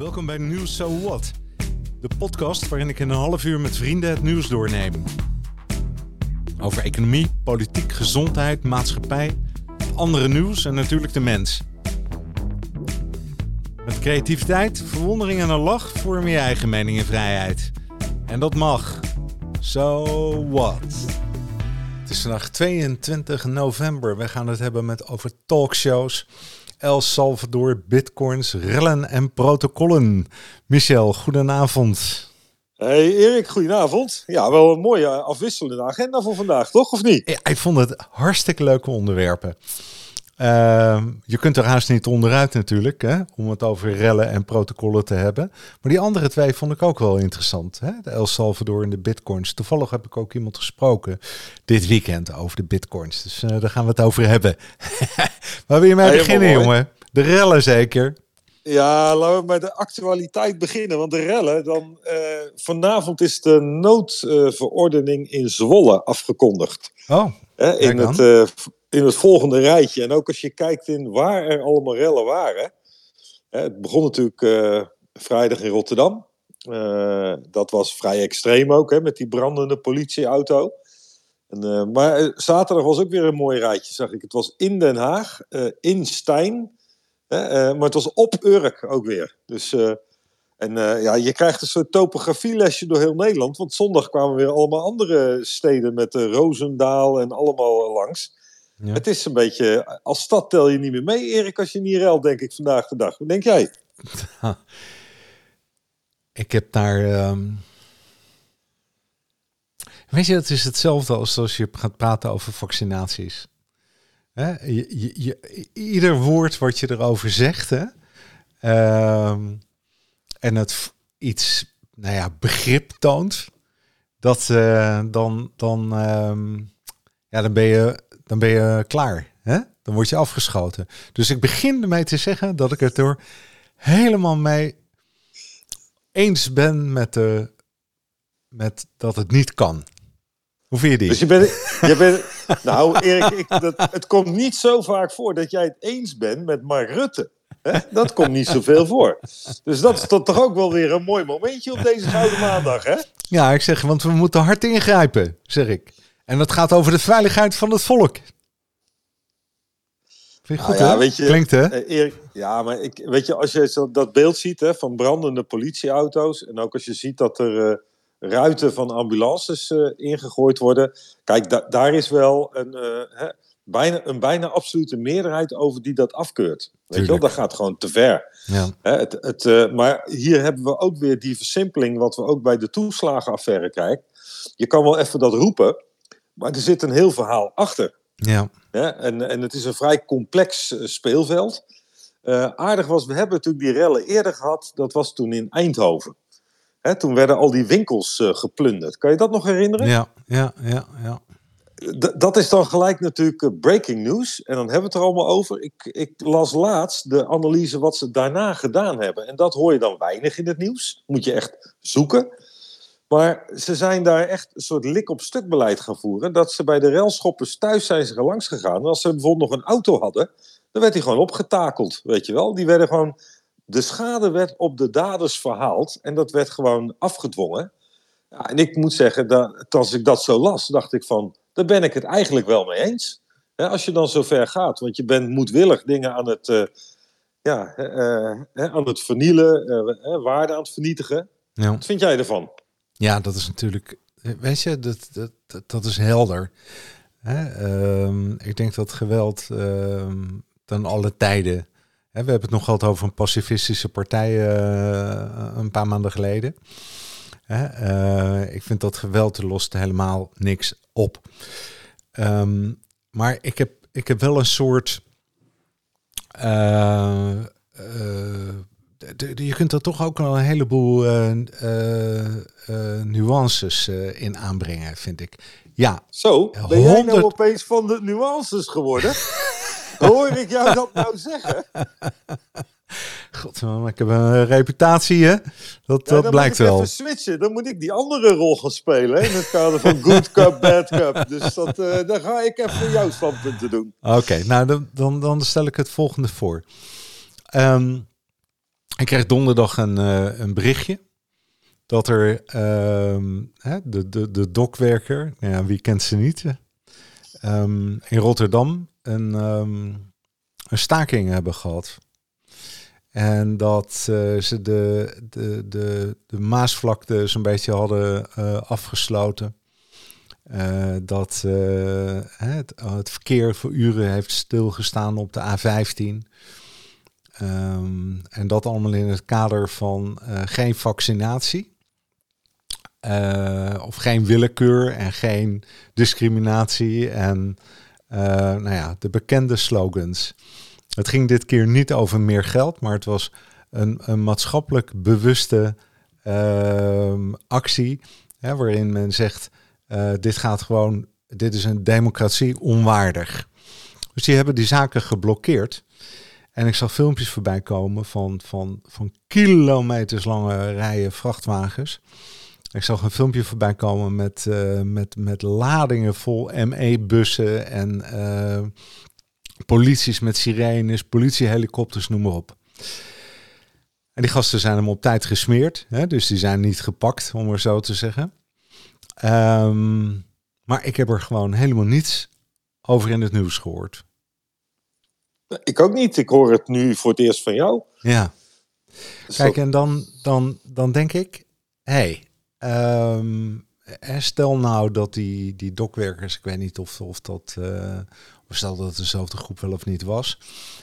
Welkom bij Nieuws So What, de podcast waarin ik in een half uur met vrienden het nieuws doorneem. Over economie, politiek, gezondheid, maatschappij, andere nieuws en natuurlijk de mens. Met creativiteit, verwondering en een lach vorm je eigen mening en vrijheid. En dat mag. So what? Het is vandaag 22 november. We gaan het hebben met over talkshows, El Salvador, bitcoins, rellen en protocollen. Michel, goedenavond. Hey Erik, goedenavond. Ja, wel een mooie afwisselende agenda voor vandaag, toch? Of niet? Ja, ik vond het hartstikke leuke onderwerpen. Uh, je kunt er haast niet onderuit natuurlijk, hè, om het over rellen en protocollen te hebben. Maar die andere twee vond ik ook wel interessant. Hè? De El Salvador en de bitcoins. Toevallig heb ik ook iemand gesproken dit weekend over de bitcoins. Dus uh, daar gaan we het over hebben. Waar wil je mee beginnen, jongen? De rellen zeker? Ja, laten we met de actualiteit beginnen. Want de rellen, dan, uh, vanavond is de noodverordening in Zwolle afgekondigd. Oh, in het in het volgende rijtje. En ook als je kijkt in waar er allemaal rellen waren. Hè, het begon natuurlijk uh, vrijdag in Rotterdam. Uh, dat was vrij extreem ook, hè, met die brandende politieauto. En, uh, maar zaterdag was ook weer een mooi rijtje, zag ik. Het was in Den Haag, in Stijn. maar het was op Urk ook weer. Dus, en ja, je krijgt een soort topografielesje door heel Nederland. Want zondag kwamen weer allemaal andere steden met Roosendaal en allemaal langs. Ja. Het is een beetje, als stad tel je niet meer mee, Erik, als je niet ruilt, denk ik vandaag de dag. Hoe denk jij? ik heb daar. Um... Weet je, het is hetzelfde als als je gaat praten over vaccinaties. Hè? Je, je, je, ieder woord wat je erover zegt, hè? Um, en het iets, nou ja, begrip toont, dat uh, dan, dan, um, ja, dan ben je dan ben je klaar. Hè? Dan word je afgeschoten. Dus ik begin ermee te zeggen dat ik het er helemaal mee eens ben met, de, met dat het niet kan. Hoe vind je die? Dus je bent, je bent nou Erik, ik, dat, het komt niet zo vaak voor dat jij het eens bent met Mark Rutte. Hè? Dat komt niet zoveel voor. Dus dat is toch ook wel weer een mooi momentje op deze Gouden Maandag, hè? Ja, ik zeg, want we moeten hard ingrijpen, zeg ik. En dat gaat over de veiligheid van het volk. Vind je goed, nou ja, weet je, Klinkt, hè? Erik, ja, maar ik, weet je, als je dat beeld ziet hè, van brandende politieauto's... en ook als je ziet dat er uh, ruiten van ambulances uh, ingegooid worden... Kijk, da daar is wel een, uh, hè, bijna, een bijna absolute meerderheid over die dat afkeurt. Weet je wel, dat gaat gewoon te ver. Ja. Hè, het, het, maar hier hebben we ook weer die versimpeling... wat we ook bij de toeslagenaffaire kijken. Je kan wel even dat roepen... Maar er zit een heel verhaal achter. Ja. ja en, en het is een vrij complex uh, speelveld. Uh, aardig was, we hebben natuurlijk die rellen eerder gehad. Dat was toen in Eindhoven. Hè, toen werden al die winkels uh, geplunderd. Kan je dat nog herinneren? Ja, ja, ja. ja. D dat is dan gelijk natuurlijk breaking news. En dan hebben we het er allemaal over. Ik, ik las laatst de analyse wat ze daarna gedaan hebben. En dat hoor je dan weinig in het nieuws. Moet je echt zoeken. Maar ze zijn daar echt een soort lik-op-stuk beleid gaan voeren. Dat ze bij de railschoppers thuis zijn ze langs gegaan. En als ze bijvoorbeeld nog een auto hadden, dan werd die gewoon opgetakeld, weet je wel. Die werden gewoon... De schade werd op de daders verhaald en dat werd gewoon afgedwongen. Ja, en ik moet zeggen, dat, als ik dat zo las, dacht ik van... Daar ben ik het eigenlijk wel mee eens. als je dan zo ver gaat, want je bent moedwillig dingen aan het, uh, ja, uh, aan het vernielen, waarde aan het vernietigen. Ja. Wat vind jij ervan? Ja, dat is natuurlijk, weet je, dat, dat, dat, is helder. Hè? Um, ik denk dat geweld dan alle tijden. Hè, we hebben het nog gehad over een pacifistische partij uh, een paar maanden geleden. Hè? Uh, ik vind dat geweld lost helemaal niks op. Um, maar ik heb, ik heb wel een soort. Uh, je kunt er toch ook wel een heleboel uh, uh, uh, nuances in aanbrengen, vind ik. Ja. Zo, ben 100... jij nou opeens van de nuances geworden? Hoor ik jou dat nou zeggen? God, ik heb een reputatie, hè? Dat, ja, dat blijkt wel. Even switchen. Dan moet ik die andere rol gaan spelen in het kader van Good Cup, Bad Cup. Dus dat, dan ga ik even jouw standpunten doen. Oké, okay, nou dan, dan, dan stel ik het volgende voor. Um, ik kreeg donderdag een, een berichtje dat er ehm, hè, de, de, de dokwerker, nou ja, wie kent ze niet, um, in Rotterdam een, um, een staking hebben gehad. En dat uh, ze de, de, de, de Maasvlakte zo'n beetje hadden uh, afgesloten. Uh, dat het, het, verkeer voor uren heeft stilgestaan op de A15. Um, en dat allemaal in het kader van geen vaccinatie. of geen willekeur en geen discriminatie. En nou ja, de bekende slogans. Het ging dit keer niet over meer geld, maar het was een, een maatschappelijk bewuste uh, actie. Hè, waarin men zegt: dit gaat gewoon, dit is een democratie onwaardig. Dus die hebben die zaken geblokkeerd. En ik zag filmpjes voorbij komen van, van, van kilometers lange rijen vrachtwagens. Ik zag een filmpje voorbij komen met, uh, met, met ladingen vol ME-bussen en uh, polities met sirenes, politiehelikopters, noem maar op. En die gasten zijn hem op tijd gesmeerd, hè, dus die zijn niet gepakt, om maar zo te zeggen. Um, maar ik heb er gewoon helemaal niets over in het nieuws gehoord. Ik ook niet. Ik hoor het nu voor het eerst van jou. Ja. Kijk, en dan, dan, dan denk ik, hé, hey, um, stel nou dat die, die dokwerkers, ik weet niet of, of dat, uh, stel dat het dezelfde groep wel of niet was,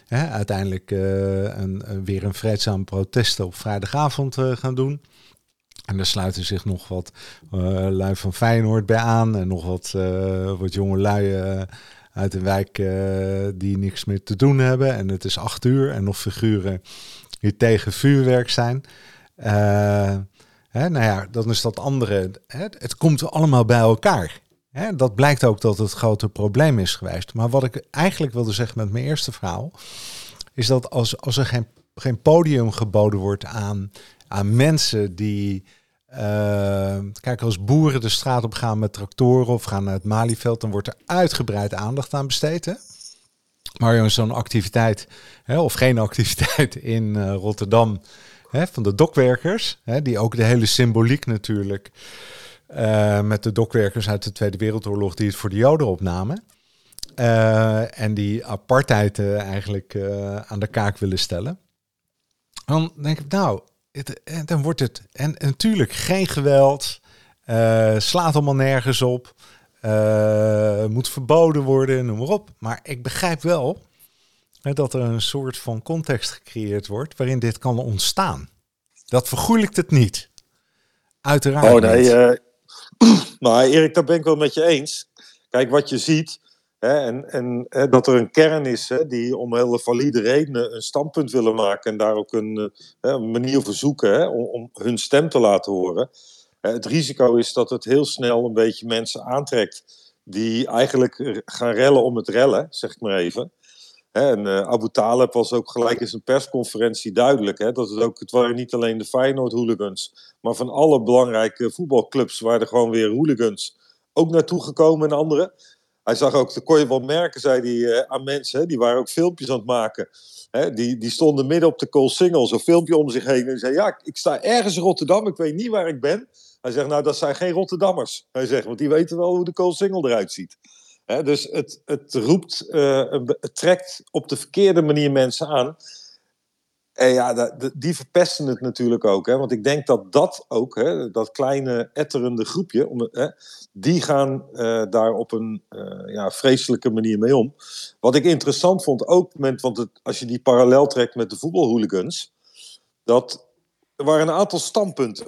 hè, uiteindelijk uh, een, weer een vreedzaam protest op vrijdagavond uh, gaan doen. En daar sluiten zich nog wat lui van Feyenoord bij aan en nog wat, wat jonge lui uit de wijk die niks meer te doen hebben. En het is acht uur en nog figuren die tegen vuurwerk zijn. Hè, nou ja, dan is dat andere. Hè, het komt allemaal bij elkaar. Hè, dat blijkt ook dat het grote probleem is geweest. Maar wat ik eigenlijk wilde zeggen met mijn eerste verhaal, is dat als, als er geen, geen podium geboden wordt aan, aan mensen die. Uh, kijk, als boeren de straat op gaan met tractoren of gaan naar het Malieveld, dan wordt er uitgebreid aandacht aan besteed. Hè? Maar zo'n activiteit, hè, of geen activiteit in uh, Rotterdam, hè, van de dokwerkers, hè, die ook de hele symboliek natuurlijk uh, met de dokwerkers uit de Tweede Wereldoorlog die het voor de Joden opnamen. Uh, en die apartheid eigenlijk aan de kaak willen stellen. Dan denk ik, nou, het, dan wordt het. En, en natuurlijk geen geweld, slaat allemaal nergens op, moet verboden worden, noem maar op. Maar ik begrijp wel dat er een soort van context gecreëerd wordt waarin dit kan ontstaan. Dat vergoeilijkt het niet. Uiteraard. Oh nee, uh, maar Erik, daar ben ik wel met je eens. Kijk, wat je ziet, hè, en, en hè, dat er een kern is hè, die om hele valide redenen een standpunt willen maken en daar ook een, een manier voor zoeken om, hun stem te laten horen. Het risico is dat het heel snel een beetje mensen aantrekt die eigenlijk gaan rellen om het rellen, zeg ik maar even. En uh, Abu Talib was ook gelijk in zijn persconferentie duidelijk. Hè, dat het, ook, het waren niet alleen de Feyenoord-hooligans, maar van alle belangrijke voetbalclubs waren er gewoon weer hooligans ook naartoe gekomen en andere. Hij zag ook, dat kon wel merken, zei hij uh, aan mensen, hè, die waren ook filmpjes aan het maken. Hè, die, die stonden midden op de Koolsingel, zo'n filmpje om zich heen. En zei, ja, ik sta ergens in Rotterdam, ik weet niet waar ik ben. Hij zegt, nou, dat zijn geen Rotterdammers. Hij zegt, want die weten wel hoe de Koolsingel eruit ziet dus het, het roept, uh, het trekt op de verkeerde manier mensen aan. Ja, die verpesten het natuurlijk ook. Hè? Want ik denk dat dat ook, hè, dat kleine etterende groepje, die gaan uh, daar op een uh, ja, vreselijke manier mee om. Wat ik interessant vond ook, want het, als je die parallel trekt met de voetbalhooligans, dat er waren een aantal standpunten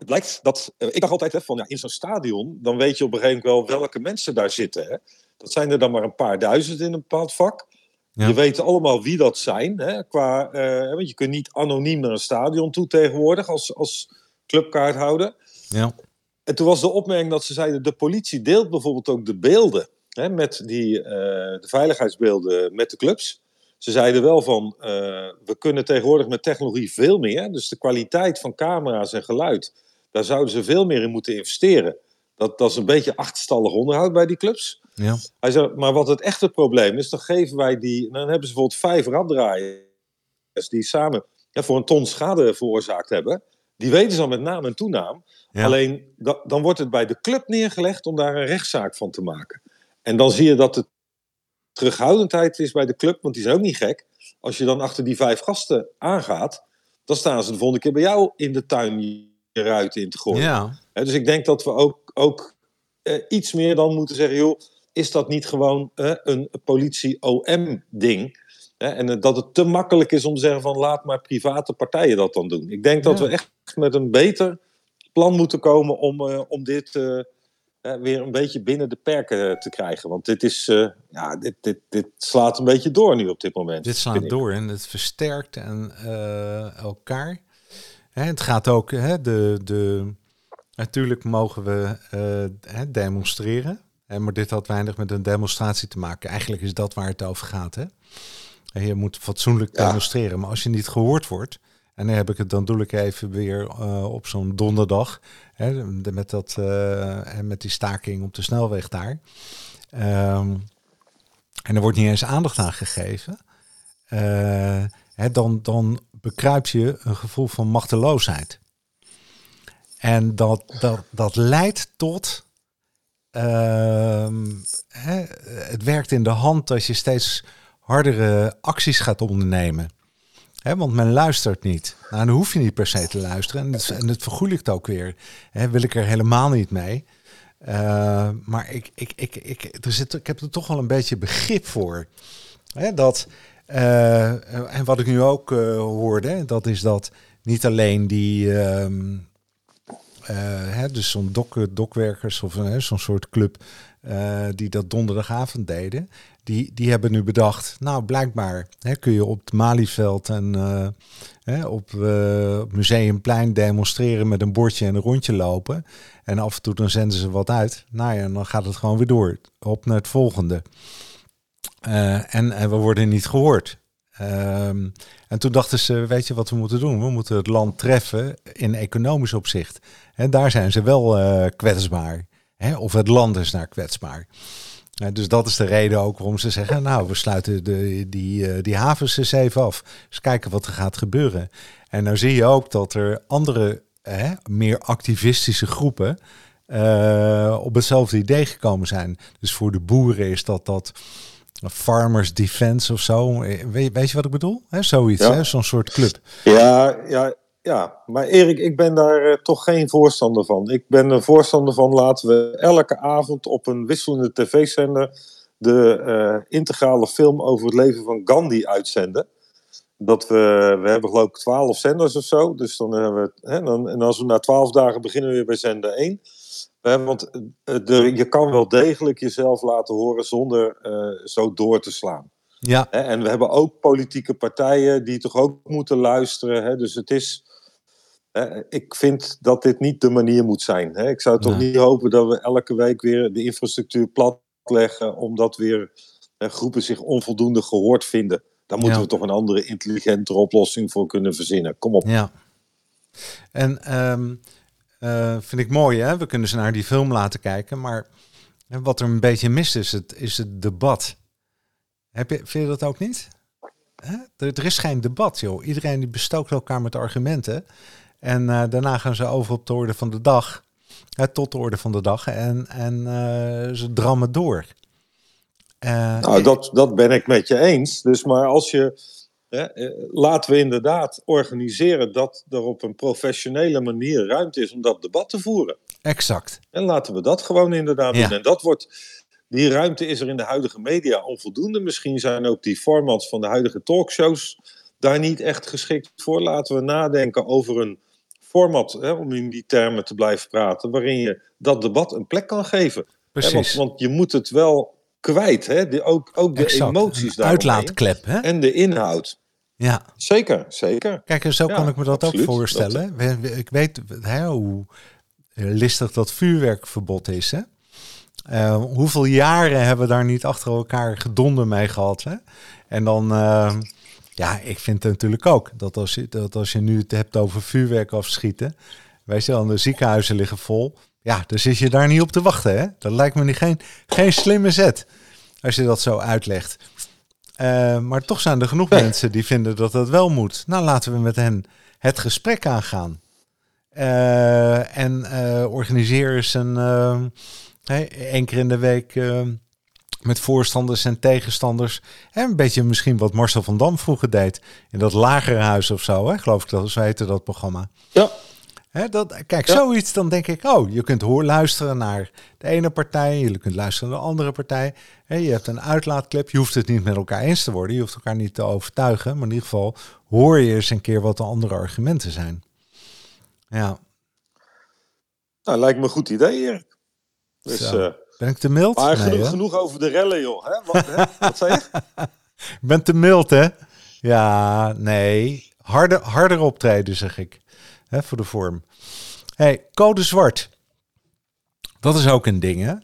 het blijkt dat. Uh, ik dacht altijd hè, van ja, in zo'n stadion. dan weet je op een gegeven moment wel welke mensen daar zitten. Hè. Dat zijn er dan maar een paar duizend in een bepaald vak. Ja. Je weet allemaal wie dat zijn. Hè, qua, uh, want je kunt niet anoniem naar een stadion toe tegenwoordig als, als clubkaarthouder. Ja. En toen was de opmerking dat ze zeiden: de politie deelt bijvoorbeeld ook de beelden. Hè, met die, uh, de veiligheidsbeelden met de clubs. Ze zeiden wel van, uh, we kunnen tegenwoordig met technologie veel meer. Dus de kwaliteit van camera's en geluid daar zouden ze veel meer in moeten investeren. Dat, dat is een beetje achterstallig onderhoud bij die clubs. Ja. Hij zei, maar wat het echte probleem is, dan geven wij die. Dan hebben ze bijvoorbeeld vijf raddraaien. die samen voor een ton schade veroorzaakt hebben, die weten ze al met naam en toenaam. Alleen dan wordt het bij de club neergelegd om daar een rechtszaak van te maken. En dan zie je dat de terughoudendheid is bij de club, want die zijn ook niet gek. Als je dan achter die vijf gasten aangaat, dan staan ze de volgende keer bij jou in de tuin je ruiten in te gooien. Ja. Dus ik denk dat we ook, ook eh, iets meer dan moeten zeggen, joh, is dat niet gewoon eh, een politie-OM-ding? en eh, dat het te makkelijk is om te zeggen van laat maar private partijen dat dan doen. Ik denk dat we echt met een beter plan moeten komen om, uh, om dit uh, weer een beetje binnen de perken te krijgen. Want dit, is, ja, dit, dit, dit slaat een beetje door nu op dit moment. Dit slaat door en het versterkt en, elkaar. Hè, het gaat ook, hè, de, de, natuurlijk mogen we hè, demonstreren. Maar dit had weinig met een demonstratie te maken. Eigenlijk is dat waar het over gaat. Hè? Je moet fatsoenlijk demonstreren. Maar als je niet gehoord wordt, en dan heb ik het, dan doe ik even weer uh, op zo'n donderdag. Hè, met, dat, uh, met die staking op de snelweg daar. Um, en er wordt niet eens aandacht aan gegeven. Uh, hè, dan, dan bekruip je een gevoel van machteloosheid. En dat, dat, dat leidt tot. Ehm, hè, het werkt in de hand als je steeds hardere acties gaat ondernemen. He, want men luistert niet. Nou, dan hoef je niet per se te luisteren. En het, en het ook weer. He, wil ik er helemaal niet mee. Uh, maar ik, ik, ik, ik, er zit, ik heb er toch wel een beetje begrip voor. He, dat, uh, en wat ik nu ook uh, hoorde, dat is dat niet alleen die, um, hè, dus zo'n dok, dokwerkers of zo'n soort club die dat donderdagavond deden, die, die hebben nu bedacht, nou blijkbaar hè, kun je op het Malieveld en uh, hè, op Museumplein demonstreren met een bordje en een rondje lopen. En af en toe dan zenden ze wat uit. Nou ja, dan gaat het gewoon weer door. Op naar het volgende. En, en we worden niet gehoord. Ehm, en toen dachten ze, weet je wat we moeten doen? We moeten het land treffen in economisch opzicht. En daar zijn ze wel kwetsbaar. Hè? Of het land is daar kwetsbaar dus dat is de reden ook waarom ze zeggen, nou, we sluiten de, die, uh, die havens eens even af. Dus kijken wat er gaat gebeuren. En nou zie je ook dat er andere, meer activistische groepen uh, op hetzelfde idee gekomen zijn. Dus voor de boeren is dat dat Farmers Defense of zo. Weet, weet je wat ik bedoel? He, zoiets, ja. zo'n soort club. Ja, ja, ja, maar Erik, ik ben daar uh, toch geen voorstander van. Ik ben een voorstander van laten we elke avond op een wisselende tv-zender de uh, integrale film over het leven van Gandhi uitzenden. Dat we, we hebben geloof ik twaalf zenders of zo. Dus dan hebben we, hè, dan, en als we na twaalf dagen beginnen we weer bij zender 1. Want uh, de, je kan wel degelijk jezelf laten horen zonder zo door te slaan. Ja. En we hebben ook politieke partijen die toch ook moeten luisteren. Hè? Dus het is, ik vind dat dit niet de manier moet zijn. Ik zou toch niet hopen dat we elke week weer de infrastructuur platleggen, omdat weer groepen zich onvoldoende gehoord vinden. Daar moeten we toch een andere, intelligentere oplossing voor kunnen verzinnen. Kom op. Ja. En um, vind ik mooi, hè? We kunnen ze naar die film laten kijken, maar wat er een beetje mist is het, is het debat. Heb je, vind je dat ook niet? Hè? Er, er, is geen debat, joh. Iedereen die bestookt elkaar met argumenten. En uh, daarna gaan ze over op de orde van de dag. Tot de orde van de dag. En, en uh, ze drammen door. nou, dat, dat ben ik met je eens. Dus maar als je. Laten we inderdaad organiseren dat er op een professionele manier ruimte is om dat debat te voeren. Exact. En laten we dat gewoon inderdaad doen. En dat wordt. Die ruimte is er in de huidige media onvoldoende. Misschien zijn ook die formats van de huidige talkshows daar niet echt geschikt voor. Laten we nadenken over een format, hè, om in die termen te blijven praten, waarin je dat debat een plek kan geven. Precies. Hè, want, want, je moet het wel kwijt, hè? De, ook, ook de emoties daar. Uitlaatklep, hè? En de inhoud. Ja. Zeker, zeker. Kijk, en zo kan ik me dat ook voorstellen. Ik weet hè, hoe listig dat vuurwerkverbod is, hè? Uh, hoeveel jaren hebben we daar niet achter elkaar gedonder mee gehad, hè? En dan... Uh, ja, ik vind het natuurlijk ook dat als je, dat als je nu het hebt over vuurwerk afschieten, wij wel, de ziekenhuizen liggen vol. Ja, dan zit je daar niet op te wachten. Hè? Dat lijkt me niet geen, geen slimme zet als je dat zo uitlegt. Eh, maar toch zijn er genoeg mensen die vinden dat dat wel moet. Nou, laten we met hen het gesprek aangaan. Uh, en uh, organiseer eens een, één keer in de week met voorstanders en tegenstanders. En een beetje misschien wat Marcel van Dam vroeger deed. In dat lagere huis of zo, hè? geloof ik dat, zo heette dat programma. Ja. Dat, kijk, zoiets, dan denk ik, oh, je kunt hoor luisteren naar de ene partij, je kunt luisteren naar de andere partij. Hè, je hebt een uitlaatklep, je hoeft het niet met elkaar eens te worden, je hoeft elkaar niet te overtuigen, maar in ieder geval hoor je eens een keer wat de andere argumenten zijn. Ja. Nou, lijkt me een goed idee, Erik. Dus, uh, ben ik te mild? Maar genoeg, genoeg, over de rellen, joh. Hè? Wat, hè? Wat zei je? ik ben te mild, hè? Ja, nee. Harder, harder optreden, zeg ik. Hè, voor de vorm. hey, code zwart. Dat is ook een ding, hè?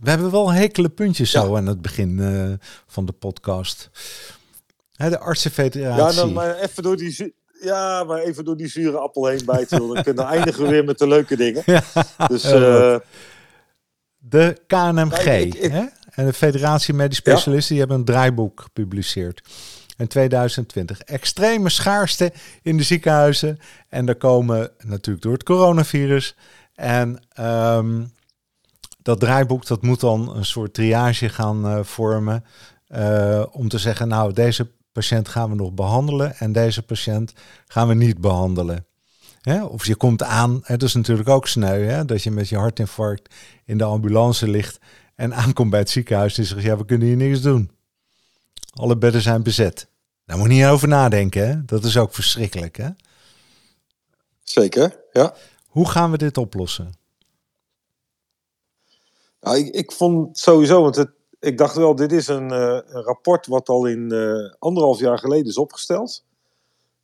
We hebben wel hekele puntjes zo aan het begin uh, van de podcast. Hè, de artsenfederatie. Ja, dan maar even door die... Ja, maar even door die zure appel heen bijten. Dan kunnen we eindigen we weer met de leuke dingen. Ja, dus uh, de KNMG hè? en de Federatie Medisch Specialisten die hebben een draaiboek gepubliceerd. In 2020. Extreme schaarste in de ziekenhuizen. En daar komen natuurlijk door het coronavirus. En um, dat draaiboek dat moet dan een soort triage gaan uh, vormen. Uh, om te zeggen, nou, deze patiënt gaan we nog behandelen en deze patiënt gaan we niet behandelen. Of je komt aan, het is natuurlijk ook sneu, hè? dat je met je hartinfarct in de ambulance ligt en aankomt bij het ziekenhuis en zegt, ja, we kunnen hier niks doen. Alle bedden zijn bezet. Daar moet je niet over nadenken, hè? dat is ook verschrikkelijk. Hè? Zeker, ja. Hoe gaan we dit oplossen? Nou, ik, ik vond sowieso, want het, ik dacht wel, dit is een, uh, een rapport wat al in uh, anderhalf jaar geleden is opgesteld.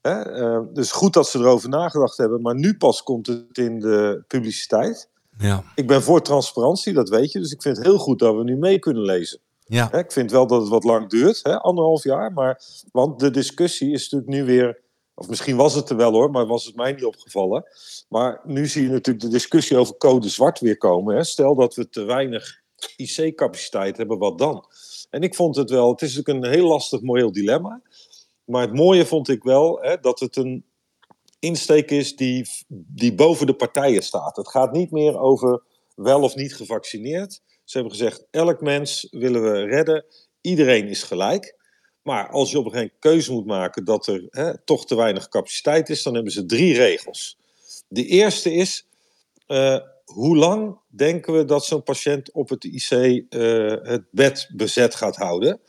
Hè? Uh, dus goed dat ze erover nagedacht hebben, maar nu pas komt het in de publiciteit. Ja. Ik ben voor transparantie, dat weet je, dus ik vind het heel goed dat we nu mee kunnen lezen. Ja. Ik vind wel dat het wat lang duurt, hè? anderhalf jaar, maar, want de discussie is natuurlijk nu weer, of misschien was het er wel hoor, maar was het mij niet opgevallen. Maar nu zie je natuurlijk de discussie over code zwart weer komen. Hè? Stel dat we te weinig IC-capaciteit hebben, wat dan? En ik vond het wel, het is natuurlijk een heel lastig moreel dilemma. Maar het mooie vond ik wel hè, dat het een insteek is die, die boven de partijen staat. Het gaat niet meer over wel of niet gevaccineerd. Ze hebben gezegd: elk mens willen we redden. Iedereen is gelijk. Maar als je op een gegeven moment keuze moet maken dat er hè, toch te weinig capaciteit is, dan hebben ze drie regels. De eerste is: uh, hoe lang denken we dat zo'n patiënt op het IC uh, het bed bezet gaat houden?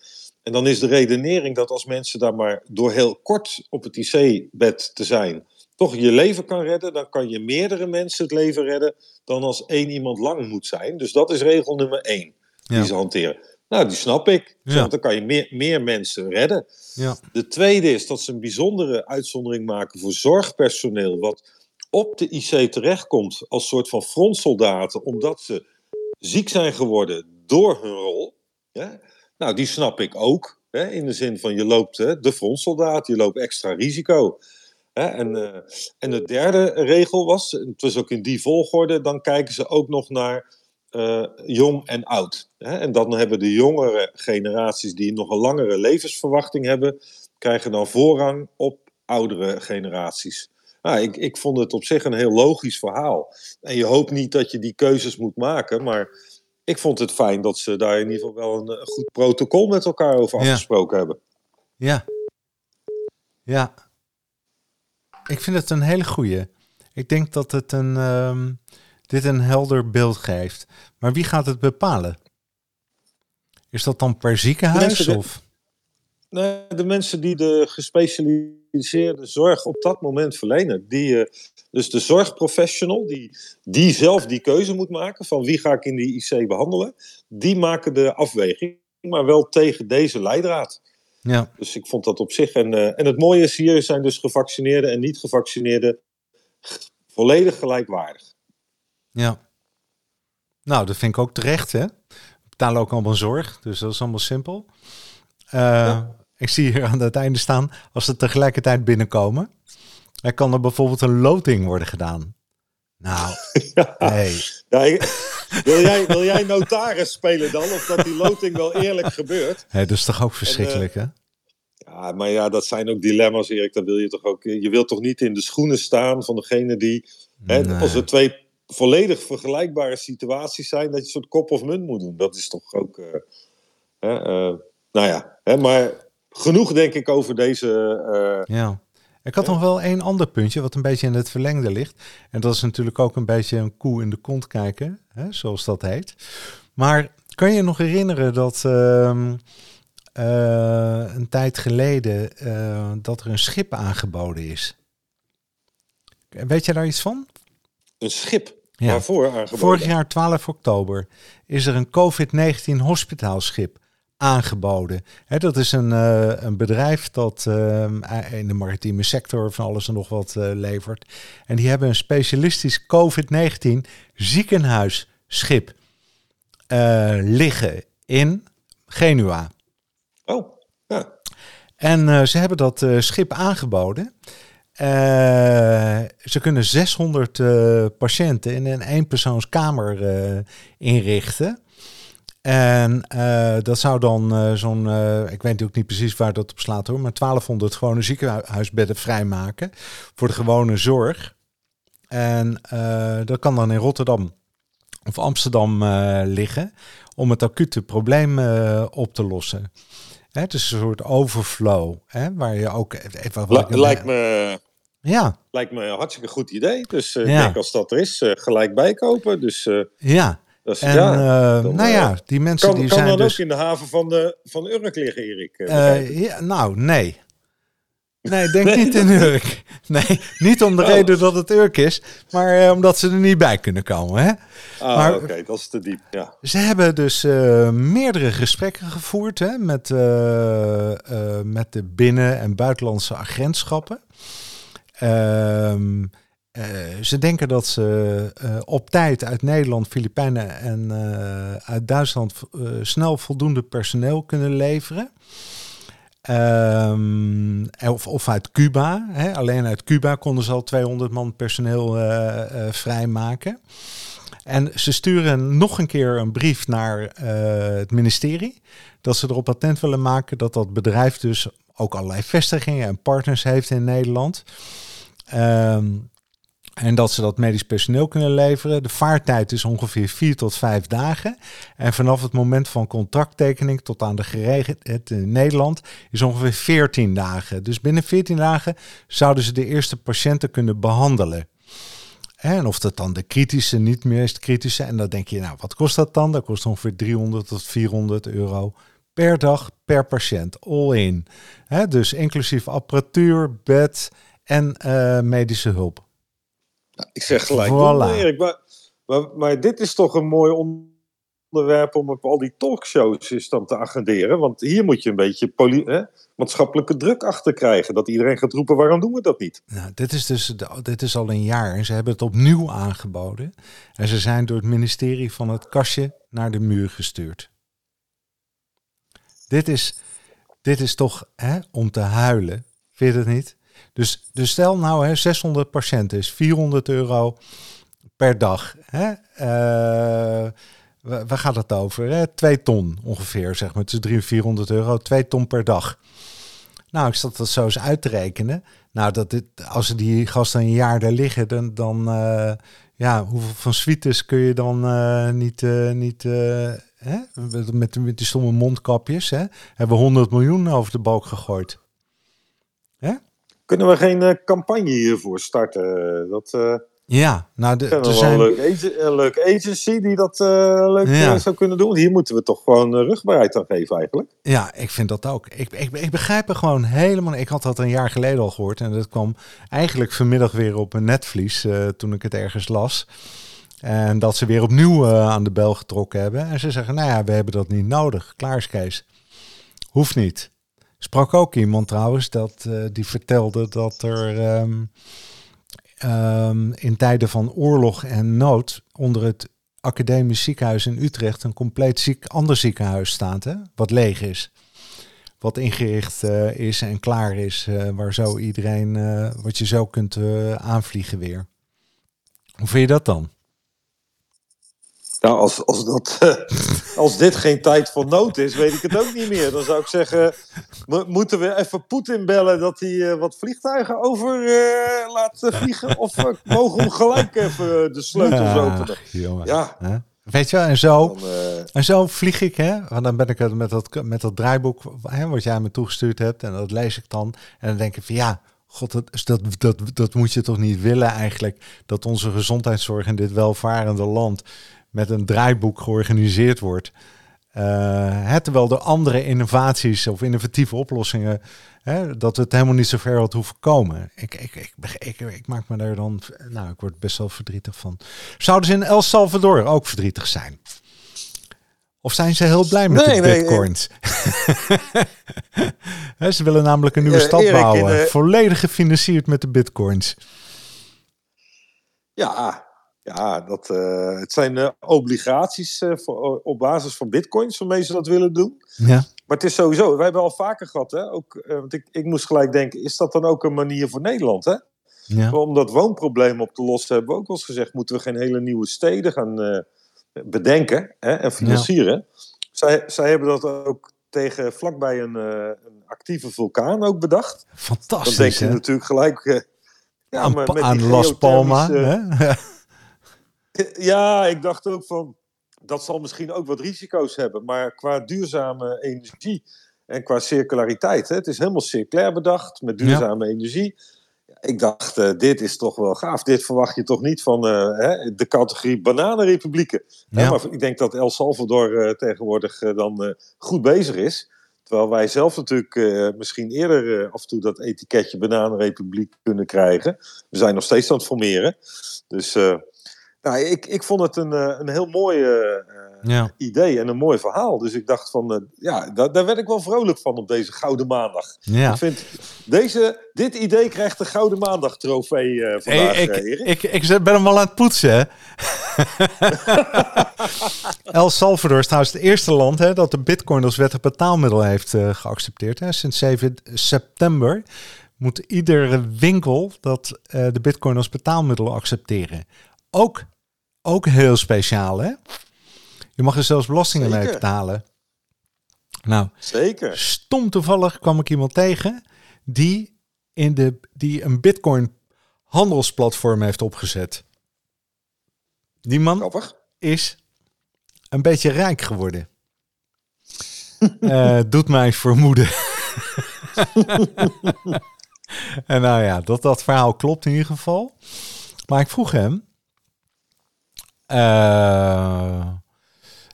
En dan is de redenering dat als mensen daar maar door heel kort op het IC-bed te zijn, toch je leven kan redden, dan kan je meerdere mensen het leven redden dan als één iemand lang moet zijn. Dus dat is regel nummer één die ja. ze hanteren. Nou, die snap ik. Ja. Want dan kan je meer, meer mensen redden. Ja. De tweede is dat ze een bijzondere uitzondering maken voor zorgpersoneel, wat op de IC terechtkomt als soort van frontsoldaten, omdat ze ziek zijn geworden door hun rol. Ja? Nou, die snap ik ook. Hè, in de zin van je loopt hè, de frontsoldaat, je loopt extra risico. Hè, en, uh, en de derde regel was, het was ook in die volgorde, dan kijken ze ook nog naar uh, jong en oud. Hè. En dan hebben de jongere generaties die nog een langere levensverwachting hebben, krijgen dan voorrang op oudere generaties. Nou, ik, ik vond het op zich een heel logisch verhaal. En je hoopt niet dat je die keuzes moet maken, maar ik vond het fijn dat ze daar in ieder geval wel een, een goed protocol met elkaar over afgesproken ja. hebben. Ja. Ja. Ik vind het een hele goeie. Ik denk dat het een, um, dit een helder beeld geeft. Maar wie gaat het bepalen? Is dat dan per ziekenhuis? of? Nee, de mensen die de gespecialiseerde zorg op dat moment verlenen. Die, uh, dus de zorgprofessional, die, die zelf die keuze moet maken van wie ga ik in die IC behandelen, die maken de afweging, maar wel tegen deze leidraad. Ja. Dus ik vond dat op zich. En, uh, en het mooie is hier zijn dus gevaccineerden en niet gevaccineerden volledig gelijkwaardig. Ja. Nou, dat vind ik ook terecht, hè? We betalen ook allemaal zorg, dus dat is allemaal simpel. Uh, ja. Ik zie hier aan het einde staan, als ze tegelijkertijd binnenkomen, dan kan er bijvoorbeeld een loting worden gedaan. Nou, ja. nee. Ja, ik, wil, jij, wil jij notaris spelen dan? Of dat die loting wel eerlijk gebeurt? Hey, dat is toch ook verschrikkelijk, en, uh, Ja, maar ja, dat zijn ook dilemma's, Erik. Dan wil je toch ook. Je wilt toch niet in de schoenen staan van degene die. Hè, als er twee volledig vergelijkbare situaties zijn, dat je een soort kop of munt moet doen. Dat is toch ook. Uh, hè, uh, nou ja, hè, maar genoeg denk ik over deze. Ja. Ik had nog wel één ander puntje wat een beetje in het verlengde ligt. En dat is natuurlijk ook een beetje een koe in de kont kijken, hè, zoals dat heet. Maar kan je nog herinneren dat uh, een tijd geleden uh, dat er een schip aangeboden is? Weet je daar iets van? Een schip? Ja. Waarvoor aangeboden? Vorig jaar 12 oktober is er een COVID-19 hospitaalschip aangeboden. dat is een, uh, een bedrijf dat uh, in de maritieme sector van alles en nog wat uh, levert. En die hebben een specialistisch COVID-19 ziekenhuisschip liggen in Genua. Oh, ja. En ze hebben dat schip aangeboden. ze kunnen 600 patiënten in een eenpersoonskamer inrichten. En uh, dat zou dan uh, zo'n, uh, ik weet ook niet precies waar dat op slaat hoor, maar 1200 gewone ziekenhuisbedden vrijmaken voor de gewone zorg. En dat kan dan in Rotterdam of Amsterdam liggen om het acute probleem op te lossen. Hè, het is een soort overflow, hè, waar je ook... Even, lijkt me... Ja. Lijkt me een hartstikke goed idee. Dus ik denk als dat er is, gelijk bijkopen. Dus, ja, en, ja, uh, nou ja, eh, die mensen kan, die kan zijn dan dus... ook in de haven van, de, van Urk liggen, Erik? Uh, ja, nou, nee. Nee, denk nee, niet in Urk. Nee, niet om de oh. reden dat het Urk is, maar uh, omdat ze er niet bij kunnen komen. Hè? Ah, oké, dat is te diep, ja. Ze hebben dus uh, meerdere gesprekken gevoerd hè, met, met de binnen- en buitenlandse agentschappen. Ehm uh, ze denken dat ze uh, op tijd uit Nederland, Filipijnen en uh, uit Duitsland snel voldoende personeel kunnen leveren. Um, of, of uit Cuba. Hè. Alleen uit Cuba konden ze al 200 man personeel vrijmaken. En ze sturen nog een keer een brief naar het ministerie. Dat ze erop attent willen maken dat dat bedrijf dus ook allerlei vestigingen en partners heeft in Nederland. Um, en dat ze dat medisch personeel kunnen leveren. De vaartijd is ongeveer 4 tot 5 dagen. En vanaf het moment van contracttekening tot aan de geregeld in Nederland is ongeveer 14 dagen. Dus binnen 14 dagen zouden ze de eerste patiënten kunnen behandelen. En of dat dan de kritische, niet meest kritische. En dan denk je, nou, wat kost dat dan? Dat kost ongeveer 300 tot 400 euro per dag per patiënt. All in. dus inclusief apparatuur, bed en uh, medische hulp. Nou, ik zeg gelijk, voilà. Erik, maar, maar, maar, dit is toch een mooi onderwerp om op al die talkshows is dan te agenderen. Want hier moet je een beetje hè, maatschappelijke druk achter krijgen. Dat iedereen gaat roepen, waarom doen we dat niet? Nou, dit is dus dit is al een jaar en ze hebben het opnieuw aangeboden. En ze zijn door het ministerie van het kastje naar de muur gestuurd. Dit is, dit is toch hè, om te huilen, vind je het niet? Dus, dus stel nou, hè, 600 patiënten is 400 euro per dag. Hè? Uh, waar gaat het over? Hè? Twee ton ongeveer, zeg maar. Het is 300, 400 euro, twee ton per dag. Nou, ik zat dat zo eens uit te rekenen. Nou, dat dit, als die gasten een jaar daar liggen, dan, dan uh, ja, hoeveel van suites kun je dan uh, niet, niet hè? Met, met die stomme mondkapjes, hè? hebben we 100 miljoen over de balk gegooid. Kunnen we geen uh, campagne hiervoor starten? Dat, uh, ja, nou, de, er zijn... een, leuke agency die dat uh, leuk ja. zou kunnen doen. Hier moeten we toch gewoon rugbaarheid aan geven eigenlijk. Ja, ik vind dat ook. Ik, ik, ik begrijp er gewoon helemaal... Ik had dat een jaar geleden al gehoord. En dat kwam eigenlijk vanmiddag weer op een netvlies toen ik het ergens las. En dat ze weer opnieuw aan de bel getrokken hebben. En ze zeggen, nou ja, we hebben dat niet nodig. Klaar is Kees. Hoeft niet sprak ook iemand trouwens dat uh, die vertelde dat er um, um, in tijden van oorlog en nood onder het academisch ziekenhuis in Utrecht een compleet ziek, ander ziekenhuis staat, hè, wat leeg is. Wat ingericht uh, is en klaar is, uh, waar zo iedereen, wat je zo kunt aanvliegen weer. Hoe vind je dat dan? Nou, als, als, dat, als dit geen tijd voor nood is, weet ik het ook niet meer. Dan zou ik zeggen, moeten we even Poetin bellen dat hij eh, wat vliegtuigen over uh, laat vliegen? Of uh, mogen we hem gelijk even de sleutels openen? Ja. Weet je, en zo, en zo vlieg ik, hè? Want dan ben ik met dat, met dat draaiboek hè, wat jij me toegestuurd hebt. En dat lees ik dan. En dan denk ik van ja, God, dat, dat, dat, dat moet je toch niet willen eigenlijk. Dat onze gezondheidszorg in dit welvarende land met een draaiboek georganiseerd wordt. Uh, terwijl de andere innovaties of innovatieve oplossingen, hè, dat het helemaal niet zo ver had hoeven komen. Ik, ik, ik, ik, ik, maak me daar dan, nou, ik word best wel verdrietig van. Zouden ze in El Salvador ook verdrietig zijn? Of zijn ze heel blij met de bitcoins? ze willen namelijk een nieuwe stad bouwen, volledig gefinancierd met de bitcoins. Ja, ja, dat, uh, het zijn uh, obligaties uh, voor, op basis van bitcoins waarmee ze dat willen doen. Ja. Maar het is sowieso, wij hebben al vaker gehad, hè, ook, want ik, ik moest gelijk denken, is dat dan ook een manier voor Nederland? Hè? Ja. Om dat woonprobleem op te lossen hebben we ook al eens gezegd, moeten we geen hele nieuwe steden gaan bedenken hè, en financieren. Ja. Zij, zij hebben dat ook tegen vlakbij een, een actieve vulkaan ook bedacht. Fantastisch. Dan denk je natuurlijk gelijk... ja, aan, met aan Las Palmas. Ja, ik dacht ook van, dat zal misschien ook wat risico's hebben. Maar qua duurzame energie en qua circulariteit, hè, het is helemaal circulair bedacht met duurzame energie. Ik dacht, uh, dit is toch wel gaaf. Dit verwacht je toch niet van uh, hè, de categorie bananenrepublieken. Ja. maar ik denk dat El Salvador uh, tegenwoordig dan goed bezig is. Terwijl wij zelf natuurlijk misschien eerder af en toe dat etiketje bananenrepubliek kunnen krijgen. We zijn nog steeds aan het formeren. Dus nou, ik, ik vond het een, eh, een heel mooi uh, idee en een mooi verhaal. Dus ik dacht van, ja, daar, daar werd ik wel vrolijk van op deze Gouden Maandag. Ja. Ik vind, deze, dit idee krijgt de Gouden Maandag trofee uh, vandaag, ik, ik, ik, ik, ben hem al aan het poetsen, El Salvador is trouwens het eerste land hè, dat de bitcoin als wettig betaalmiddel heeft geaccepteerd. Hè. Sinds 7 september moet iedere winkel dat de bitcoin als betaalmiddel accepteren. Ook ook heel speciaal, hè? Je mag er zelfs belastingen mee betalen. Nou, Zeker. Stom toevallig kwam ik iemand tegen die, in de, die een Bitcoin handelsplatform heeft opgezet. Die man is een beetje rijk geworden. uh, doet mij vermoeden. en nou ja, dat, dat verhaal klopt in ieder geval. Maar ik vroeg hem,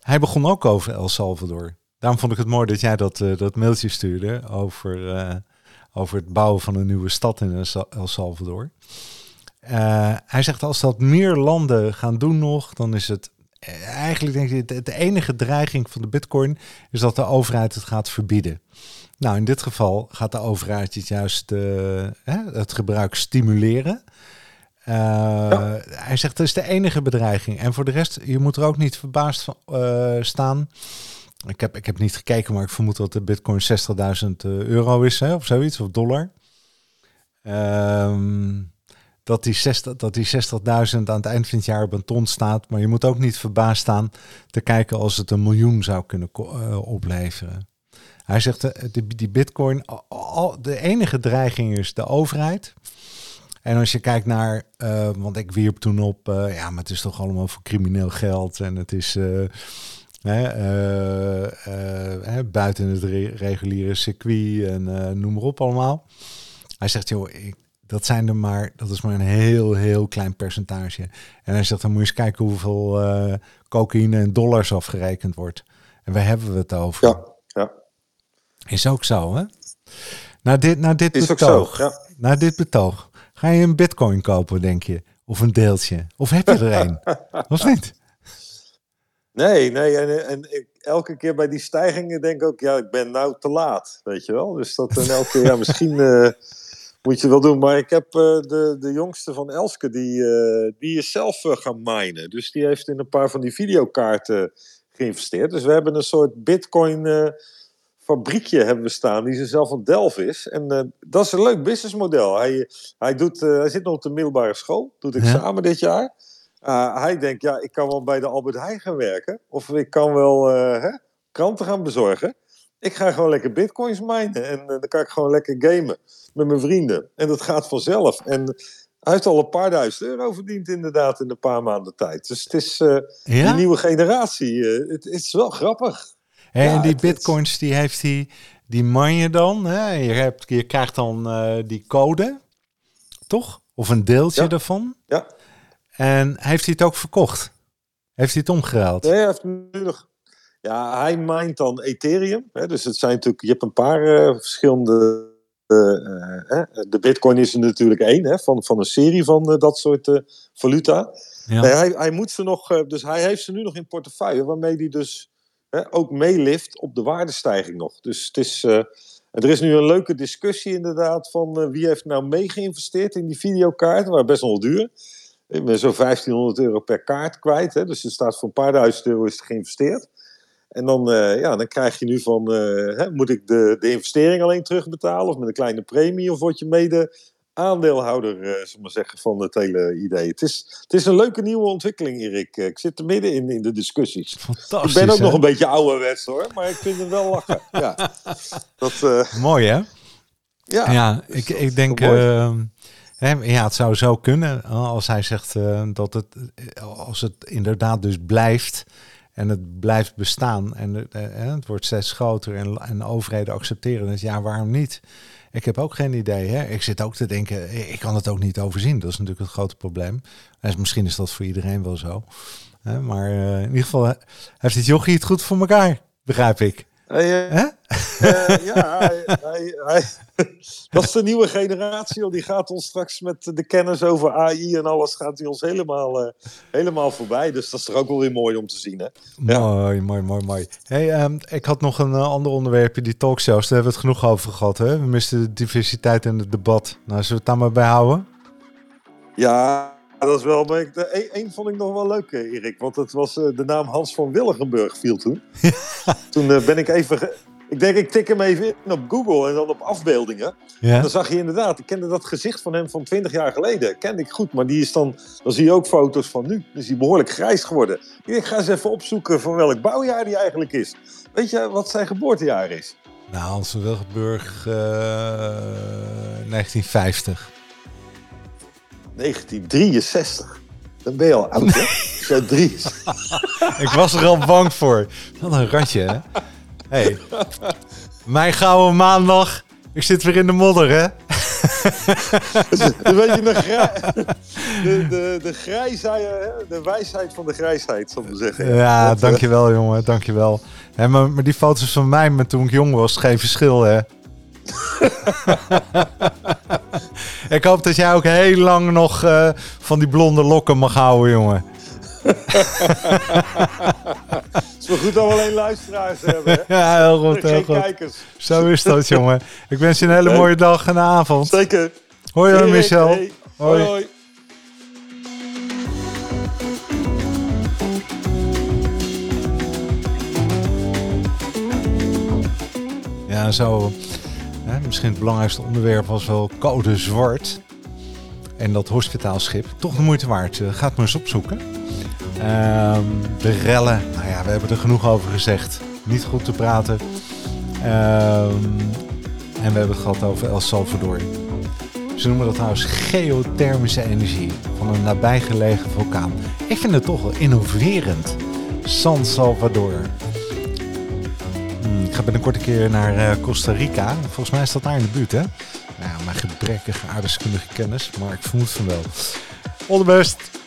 hij begon ook over El Salvador. Daarom vond ik het mooi dat jij dat, uh, dat mailtje stuurde over, uh, over het bouwen van een nieuwe stad in El Salvador. hij zegt als dat meer landen gaan doen nog, dan is het eigenlijk denk ik de, de enige dreiging van de bitcoin is dat de overheid het gaat verbieden. Nou, in dit geval gaat de overheid het juist het gebruik stimuleren. Uh, Hij zegt dat is de enige bedreiging. En voor de rest, je moet er ook niet verbaasd van, uh, staan. Ik heb, ik heb niet gekeken, maar ik vermoed dat de bitcoin 60.000 eh, euro is, hè, of zoiets, of dollar. Um, dat die 60.000 dat die 60 aan het eind van het jaar op een ton staat. Maar je moet ook niet verbaasd staan te kijken als het een miljoen zou kunnen uh, opleveren. Hij zegt, de, die bitcoin, al, de enige dreiging is de overheid. En als je kijkt naar, uh, want ik wierp toen op, uh, ja, maar het is toch allemaal voor crimineel geld en het is uh, buiten het re reguliere circuit en noem maar op allemaal. Hij zegt, joh, ik, dat zijn er maar, dat is maar een heel, heel klein percentage. En hij zegt, dan moet je eens kijken hoeveel cocaïne en dollars afgerekend wordt. En waar hebben we het over? Ja, ja. Is ook zo, hè? Na dit, na dit is betoog, zo, ja. na dit betoog Ga je een bitcoin kopen, denk je? Of een deeltje? Of heb je er een? of niet? Nee, nee. En, en ik, elke keer bij die stijgingen denk ik ook, ja, ik ben nou te laat. Weet je wel? Dus dat en elke keer, ja, misschien uh, moet je wel doen. Maar ik heb uh, de, de jongste van Elske, die, uh, die is zelf gaan minen. Dus die heeft in een paar van die videokaarten geïnvesteerd. Dus we hebben een soort bitcoin fabriekje hebben we staan die ze zelf aan Delft is. En uh, dat is een leuk businessmodel. Hij, hij, doet, uh, hij zit nog op de middelbare school, doet examen ja. dit jaar. Uh, hij denkt, ja, ik kan wel bij de Albert Heijn gaan werken. Of ik kan wel hè, kranten gaan bezorgen. Ik ga gewoon lekker bitcoins minen. En dan kan ik gewoon lekker gamen met mijn vrienden. En dat gaat vanzelf. En hij heeft al een paar duizend euro verdiend inderdaad in een paar maanden tijd. Dus het is die nieuwe generatie. het, het, is wel grappig. Ja, en die bitcoins, die heeft hij... Die man je dan, hè? Je, hebt, je krijgt dan die code, toch? Of een deeltje ja. daarvan. Ja. En heeft hij het ook verkocht? Heeft hij het omgeruild? Nee, hij heeft nu nog. Ja, hij mindt dan Ethereum. Hè, dus het zijn natuurlijk, je hebt een paar uh, verschillende. Uh, uh, de Bitcoin is er natuurlijk één hè, van, van een serie van dat soort valuta. Ja. Nee, hij, hij moet ze nog, dus hij heeft ze nu nog in portefeuille, waarmee hij dus ook meelift op de waardestijging nog. Dus het is. er is nu een leuke discussie inderdaad van wie heeft nou mee geïnvesteerd in die videokaarten, waar best wel duur. Ik ben zo'n 1500 euro per kaart kwijt. Hè? Dus er staat voor een paar duizend euro is het geïnvesteerd. En dan, uh, ja, dan krijg je nu van, hè, moet ik de, de investering alleen terugbetalen of met een kleine premie of word je mede aandeelhouder, uh, maar zeggen, van het hele idee. Het is, het is een leuke nieuwe ontwikkeling, Erik. Ik zit er midden in, in de discussies. Fantastisch, Ik ben ook hè? nog een beetje ouderwets hoor, maar ik vind het wel lachen. ja. Dat, Mooi hè? Ja, ja ik, ik denk... Ja, het zou zo kunnen als hij zegt dat het, als het inderdaad dus blijft en het blijft bestaan en het wordt steeds groter en, en overheden accepteren het, ja, waarom niet? Ik heb ook geen idee. Hè? Ik zit ook te denken, ik kan het ook niet overzien. Dat is natuurlijk het grote probleem. En misschien is dat voor iedereen wel zo. Maar uh, in ieder geval heeft dit jochie het goed voor elkaar, begrijp ik. Hey, uh, uh, ja, hij, hij, hij, dat is de nieuwe generatie. Die gaat ons straks met de kennis over AI en alles gaat hij ons helemaal, uh, helemaal voorbij. Dus dat is toch ook wel weer mooi om te zien. Hè? Ja. Mooi, mooi, mooi, mooi. Hey, um, ik had nog een ander onderwerpje, die talkshows. Daar hebben we het genoeg over gehad. Hè? We misten de diversiteit in het debat. Nou, zullen we het daar maar bij houden? Ja, dat is wel. Maar ik, de, een, vond ik nog wel leuk, Erik. Want het was uh, de naam Hans van Willigenburg viel toen. toen uh, ben ik even. Ik denk, ik tik hem even in op Google en dan op afbeeldingen. Ja. Dan zag je inderdaad, ik kende dat gezicht van hem van 20 jaar geleden. Kende ik goed, maar die is dan, dan zie je ook foto's van nu. Dus die behoorlijk grijs geworden. Ik ga eens even opzoeken van welk bouwjaar die eigenlijk is. Weet je wat zijn geboortejaar is? Nou, Hans van Wilgenburg, uh, 1950. 1963. Dan ben je al oud, hè? Zo drie. ik was er al bang voor. Wat een ratje, hè? Hey, mijn gouden maandag. Ik zit weer in de modder, hè? Een beetje de, grij, de, de, de grijsheid, de wijsheid van de grijsheid, zal ik maar zeggen. Ja, dat, dankjewel, jongen, dankjewel. Hè, maar, maar die foto's van mij met toen ik jong was, geen verschil, hè? ik hoop dat jij ook heel lang nog uh, van die blonde lokken mag houden, jongen. Het is wel goed dat we alleen luisteraars hebben. Hè? Ja, heel goed. Heel Geen goed. kijkers. Zo is dat, jongen. Ik wens je een hele mooie dag en avond. Zeker. Hoi, Michel. Hey. Hoi. hoi. Ja, zo. Misschien het belangrijkste onderwerp was wel code zwart. En dat hospitaalschip. Toch de moeite waard. Uh, gaat maar eens opzoeken. Um, de rellen. Nou ja, we hebben er genoeg over gezegd. Niet goed te praten. Um, en we hebben het gehad over El Salvador. Ze noemen dat trouwens geothermische energie van een nabijgelegen vulkaan. Ik vind het toch wel innoverend. San Salvador. Hmm, ik ga binnenkort een keer naar uh, Costa Rica. Volgens mij is dat daar in de buurt, hè? Nou mijn gebrekkige aardeskundige kennis, maar ik vermoed van wel. All the best!